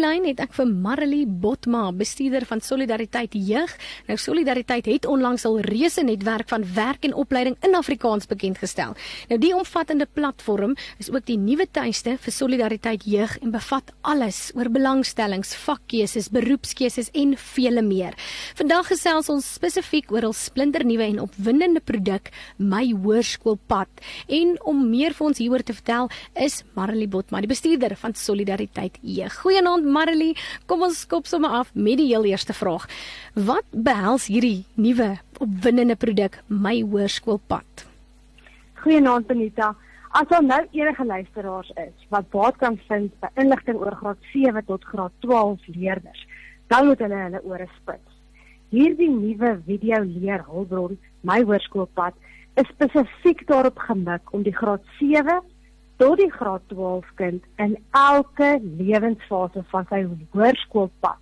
Lyn het ek vir Marilee Botma, bestuurder van Solidariteit Jeug. Nou Solidariteit het onlangs al reuse netwerk van werk en opleiding in Afrikaans bekend gestel. Nou die omvattende platform is ook die nuwe tuiste vir Solidariteit Jeug en bevat alles oor belangstellings, vakkeuses, beroepskeuses en vele meer. Vandag gesels ons spesifiek oor 'n splinternuwe en opwindende produk, My Hoërskoolpad. En om meer vir ons hieroor te vertel, is Marilee Botma, die bestuurder van Solidariteit Jeug. Goeie Goeienaand Marilee. Kom ons skop sommer af met die heel eerste vraag. Wat behels hierdie nuwe opwindende produk My Hoërskoolpad? Goeienaand Benita. As daar nou enige luisteraars is wat baat kan vind by inligting oor graad 7 tot graad 12 leerders, dan moet hulle hulle ore spits. Hierdie nuwe video leer hulpbron My Hoërskoolpad is spesifiek daarop gemik om die graad 7 tot die graad 12 kind in elke lewensfase van sy hoërskoolpad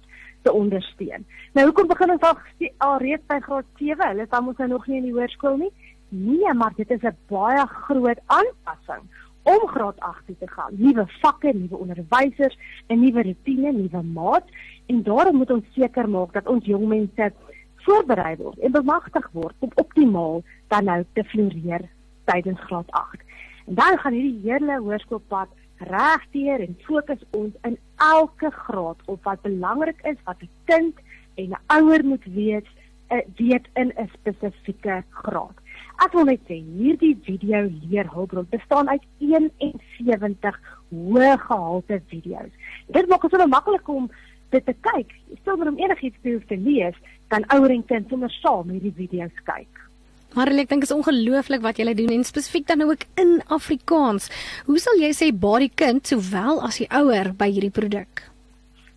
te ondersteun. Nou hoekom begin ons al, al reeds by graad 7? Hulle dan mos nou nog nie in die hoërskool nie. Nee, maar dit is 'n baie groot aanpassing om graad 8 toe te gaan. Nuwe vakke, nuwe onderwysers, 'n nuwe rotine, nuwe maat en daarom moet ons seker maak dat ons jong mense voorberei word en bemagtig word om optimaal dan nou te floreer tydens graad 8. En dan gaan hierdie hele hoërskoolpad regdeur en fokus ons in elke graad op wat belangrik is wat 'n kind en 'n ouer moet weet eh, weet in 'n spesifieke graad. Ek wil net sê hierdie video leerhulpbron bestaan uit 71 hoë gehalte video's. Dit maak dit so maklik om dit te kyk. Sonder om enigiets te lees, kan ouer en kind sommer saam hierdie video's kyk. Maar ek dink is ongelooflik wat julle doen en spesifiek dan nou ook in Afrikaans. Hoe sal jy sê baie die kind sowel as die ouer by hierdie produk?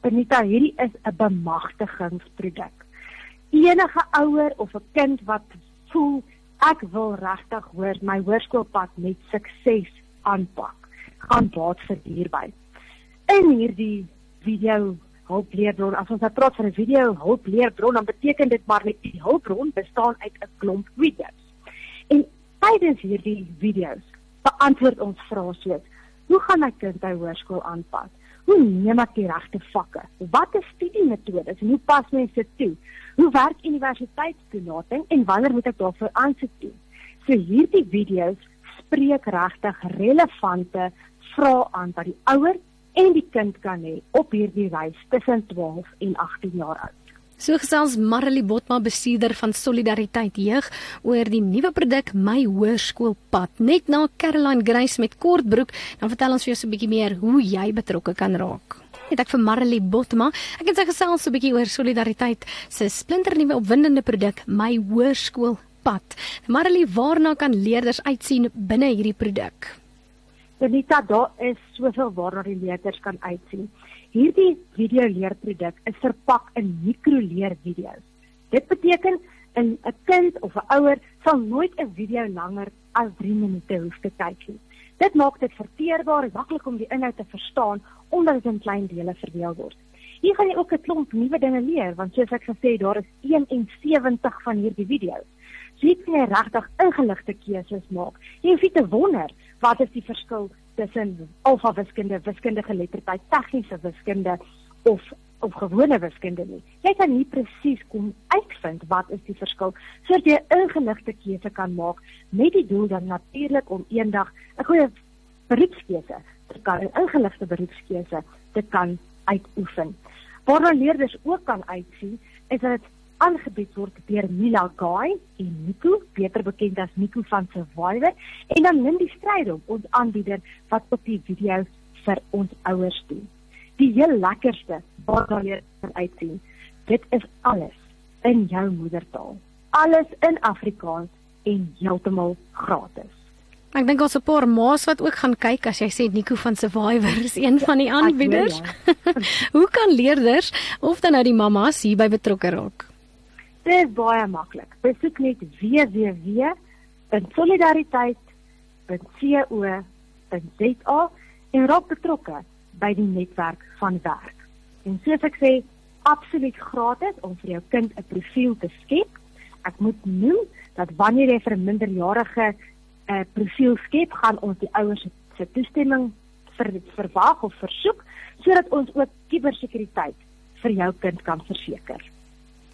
Benita, hierdie is 'n bemagtigingsproduk. Enige ouer of 'n kind wat voel ek wil regtig hoor my hoërskoolpad met sukses aanpak, gaan baat vir hierby. In hierdie video hulpleerbron. As ons nou praat van 'n video hulpleerbron, dan beteken dit maar net die hulpbron bestaan uit 'n klomp video's. En tydens hierdie video's beantwoord ons vrae soos: Hoe gaan my kind by hoërskool aanpas? Hoe neem ek die regte vakke? Wat is studiemetodes en hoe pas mens dit toe? Hoe werk universiteitstoelating en wanneer moet ek daarvoor aansoek doen? So hierdie video's spreek regtig relevante vrae aan wat die ouers en die kind kan hê op hierdie reis tussen 12 en 18 jaar oud. So gesels Marilee Botma bestuurder van Solidariteit Jeug oor die nuwe produk My Hoërskoolpad. Net na Caroline Grace met Kortbroek, dan vertel ons vir jou so 'n bietjie meer hoe jy betrokke kan raak. Het ek vir Marilee Botma. Ek het sy gesels so 'n bietjie oor Solidariteit se splinternuwe opwindende produk My Hoërskoolpad. Marilee, waarna kan leerders uitsien binne hierdie produk? Benita, daar is soveel waarna die leerders kan uitsien. Hierdie video leerproduk is verpak in mikroleervideo's. Dit beteken 'n 'n kind of 'n ouer sal nooit 'n video langer as 3 minute hoef te kyk nie. Dit maak dit verteerbaar en maklik om die inhoud te verstaan omdat dit in klein dele verdeel word. Hier gaan jy ook 'n klomp nuwe dinge leer want soos ek gesê het, daar is 71 van hierdie video's. So jy kan regtig ingeligte keuses maak. Jy hoef nie te wonder wat is die verskil tussen alfa wiskunde, wiskundige geletterdheid, tegniese wiskunde of of gewone wiskunde nie. Jy kan nie presies kom uitvind wat is die verskil sodat jy 'n ingeligte keuse kan maak met die doel dan natuurlik om eendag 'n goeie beroepskeuse te kan 'n ingeligte beroepskeuse te kan uitoefen. Waar leerders ook kan uitsien is dat aangebied word deur Mila Guy en Nico, beter bekend as Nico van Survivor, en dan Lindy Strydom, ons aanbieder wat op die video's vir ons ouers doen. Die heel lekkerste wat daar hier kan uitsien, dit is alles in jou moedertaal. alles in Afrikaans en heeltemal gratis. Ek dink ons 'n paar ma's wat ook gaan kyk as jy sê Nico van Survivor is een van die aanbieders. Ja. Hoe kan leerders of dan nou die mammas hierby betrokke raak? Dit is baie maklik. Besoek net www.solidariteit.co.za en raak betrokke by die netwerk van werk. En soos ek sê, absoluut gratis om vir jou kind 'n profiel te skep. Ek moet noem dat wanneer jy vir 'n minderjarige uh, profiel skep, gaan ons die ouers se toestemming vir verwag of versoek sodat ons ook kubersekuriteit vir jou kind kan verseker.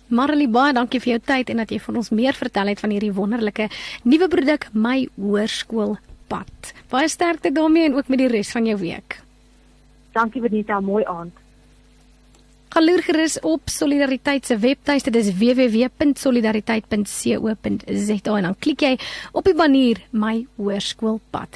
Marley baie dankie vir jou tyd en dat jy van ons meer vertel het van hierdie wonderlike nuwe produk My Hoërskool Pad. Baie sterkte daarmee en ook met die res van jou week. Dankie Benita, mooi aand. Galoer gerus op Solidariteit se webtuiste dis www.solidariteit.co.za en dan klik jy op die banner My Hoërskool Pad.